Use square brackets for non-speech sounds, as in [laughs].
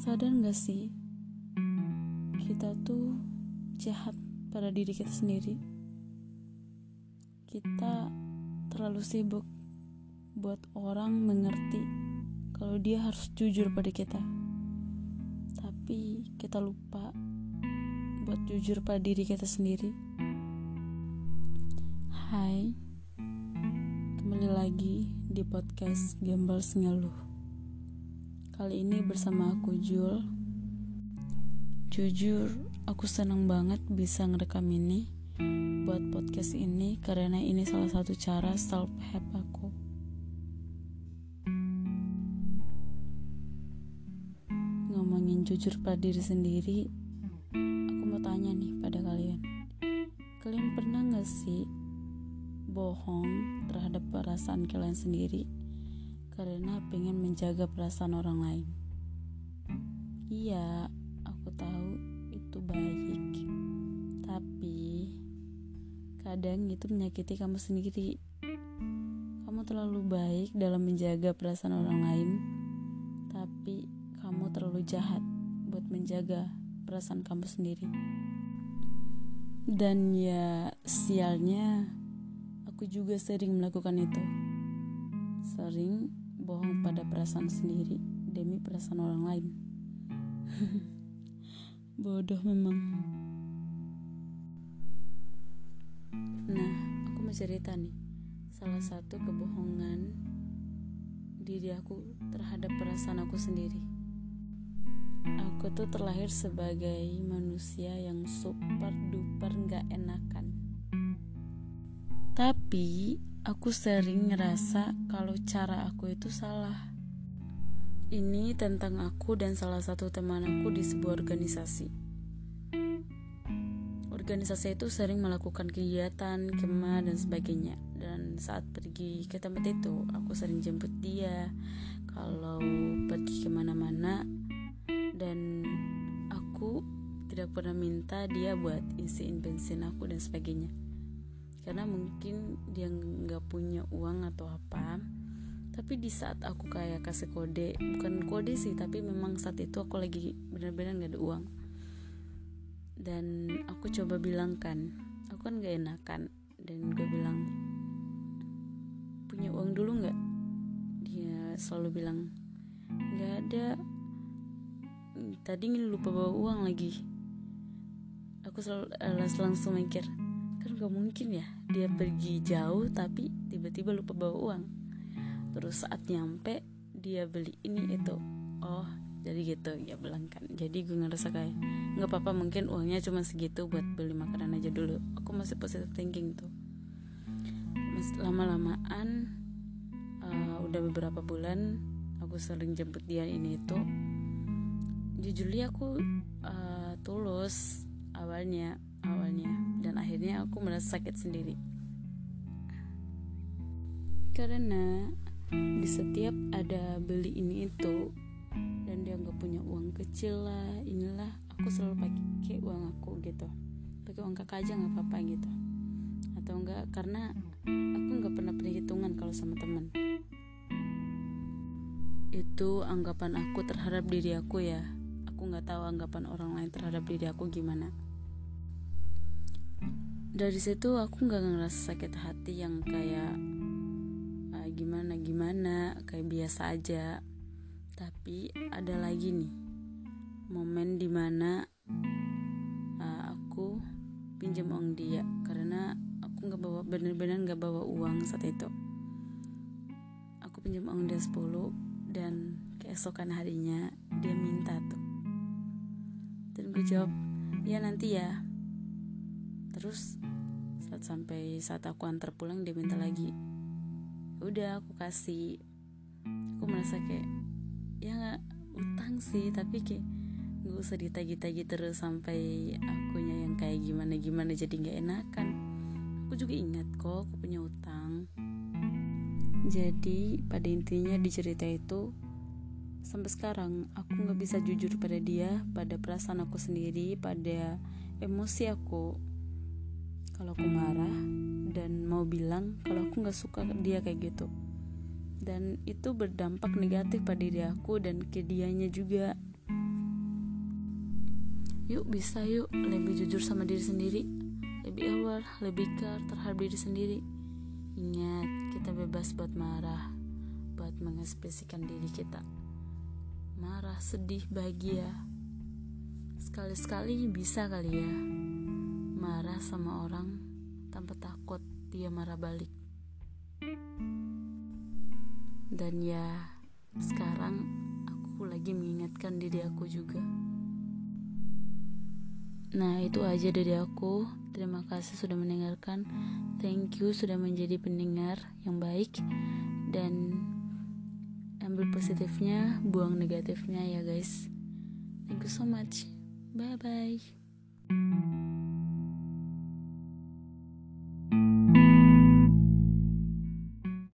sadar gak sih? Kita tuh jahat pada diri kita sendiri. Kita terlalu sibuk buat orang mengerti kalau dia harus jujur pada kita. Tapi kita lupa buat jujur pada diri kita sendiri. Hai kembali lagi di podcast Gembals Ngeluh Kali ini bersama aku Jul. Jujur, aku senang banget bisa ngerekam ini buat podcast ini karena ini salah satu cara self help aku. Ngomongin jujur pada diri sendiri, aku mau tanya nih pada kalian. Kalian pernah gak sih bohong terhadap perasaan kalian sendiri karena pengen menjaga perasaan orang lain. Iya, aku tahu itu baik, tapi kadang itu menyakiti kamu sendiri. Kamu terlalu baik dalam menjaga perasaan orang lain, tapi kamu terlalu jahat buat menjaga perasaan kamu sendiri. Dan ya, sialnya, aku juga sering melakukan itu. Sering bohong pada perasaan sendiri demi perasaan orang lain. [laughs] Bodoh memang. Nah, aku mau cerita nih. Salah satu kebohongan diri aku terhadap perasaan aku sendiri. Aku tuh terlahir sebagai manusia yang super duper gak enakan. Tapi aku sering ngerasa kalau cara aku itu salah. Ini tentang aku dan salah satu teman aku di sebuah organisasi. Organisasi itu sering melakukan kegiatan, kemah, dan sebagainya. Dan saat pergi ke tempat itu, aku sering jemput dia. Kalau pergi ke mana-mana, dan aku tidak pernah minta dia buat isiin bensin aku dan sebagainya karena mungkin dia nggak punya uang atau apa. Tapi di saat aku kayak kasih kode bukan kode sih tapi memang saat itu aku lagi benar-benar nggak ada uang. Dan aku coba bilang kan aku kan nggak enakan. Dan gue bilang punya uang dulu nggak? Dia selalu bilang nggak ada. Tadi lupa bawa uang lagi. Aku selalu langsung mikir gak mungkin ya dia pergi jauh tapi tiba-tiba lupa bawa uang. Terus saat nyampe dia beli ini itu. Oh jadi gitu ya bilang kan jadi gue ngerasa kayak nggak apa-apa mungkin uangnya cuma segitu buat beli makanan aja dulu. Aku masih positive thinking tuh. Lama-lamaan uh, udah beberapa bulan aku sering jemput dia ini itu. Jujur aku uh, tulus awalnya awalnya. Dan akhirnya aku merasa sakit sendiri. Karena di setiap ada beli ini itu dan dia nggak punya uang kecil lah inilah aku selalu pakai uang aku gitu. Pakai uang kakak aja nggak apa-apa gitu. Atau enggak karena aku nggak pernah perhitungan kalau sama teman. Itu anggapan aku terhadap diri aku ya. Aku nggak tahu anggapan orang lain terhadap diri aku gimana dari situ aku nggak ngerasa sakit hati yang kayak uh, gimana gimana kayak biasa aja. Tapi ada lagi nih momen di mana uh, aku pinjam uang dia. Karena aku nggak bawa bener-bener nggak bawa uang saat itu. Aku pinjam uang dia 10 dan keesokan harinya dia minta tuh. Dan gue jawab ya nanti ya terus saat sampai saat aku antar pulang dia minta lagi. Udah aku kasih. Aku merasa kayak ya nggak utang sih tapi kayak nggak usah ditagi-tagi terus sampai akunya yang kayak gimana gimana jadi nggak enakan. Aku juga ingat kok aku punya utang. Jadi pada intinya di cerita itu sampai sekarang aku nggak bisa jujur pada dia pada perasaan aku sendiri pada emosi aku kalau aku marah dan mau bilang kalau aku nggak suka dia kayak gitu. Dan itu berdampak negatif pada diri aku dan ke dianya juga. Yuk bisa yuk lebih jujur sama diri sendiri. Lebih aware lebih care terhadap diri sendiri. Ingat kita bebas buat marah buat mengekspresikan diri kita. Marah sedih bahagia. Sekali-sekali bisa kali ya marah sama orang tanpa takut dia marah balik. Dan ya sekarang aku lagi mengingatkan diri aku juga. Nah itu aja dari aku. Terima kasih sudah mendengarkan. Thank you sudah menjadi pendengar yang baik. Dan ambil positifnya Buang negatifnya ya guys. Thank you so much. Bye bye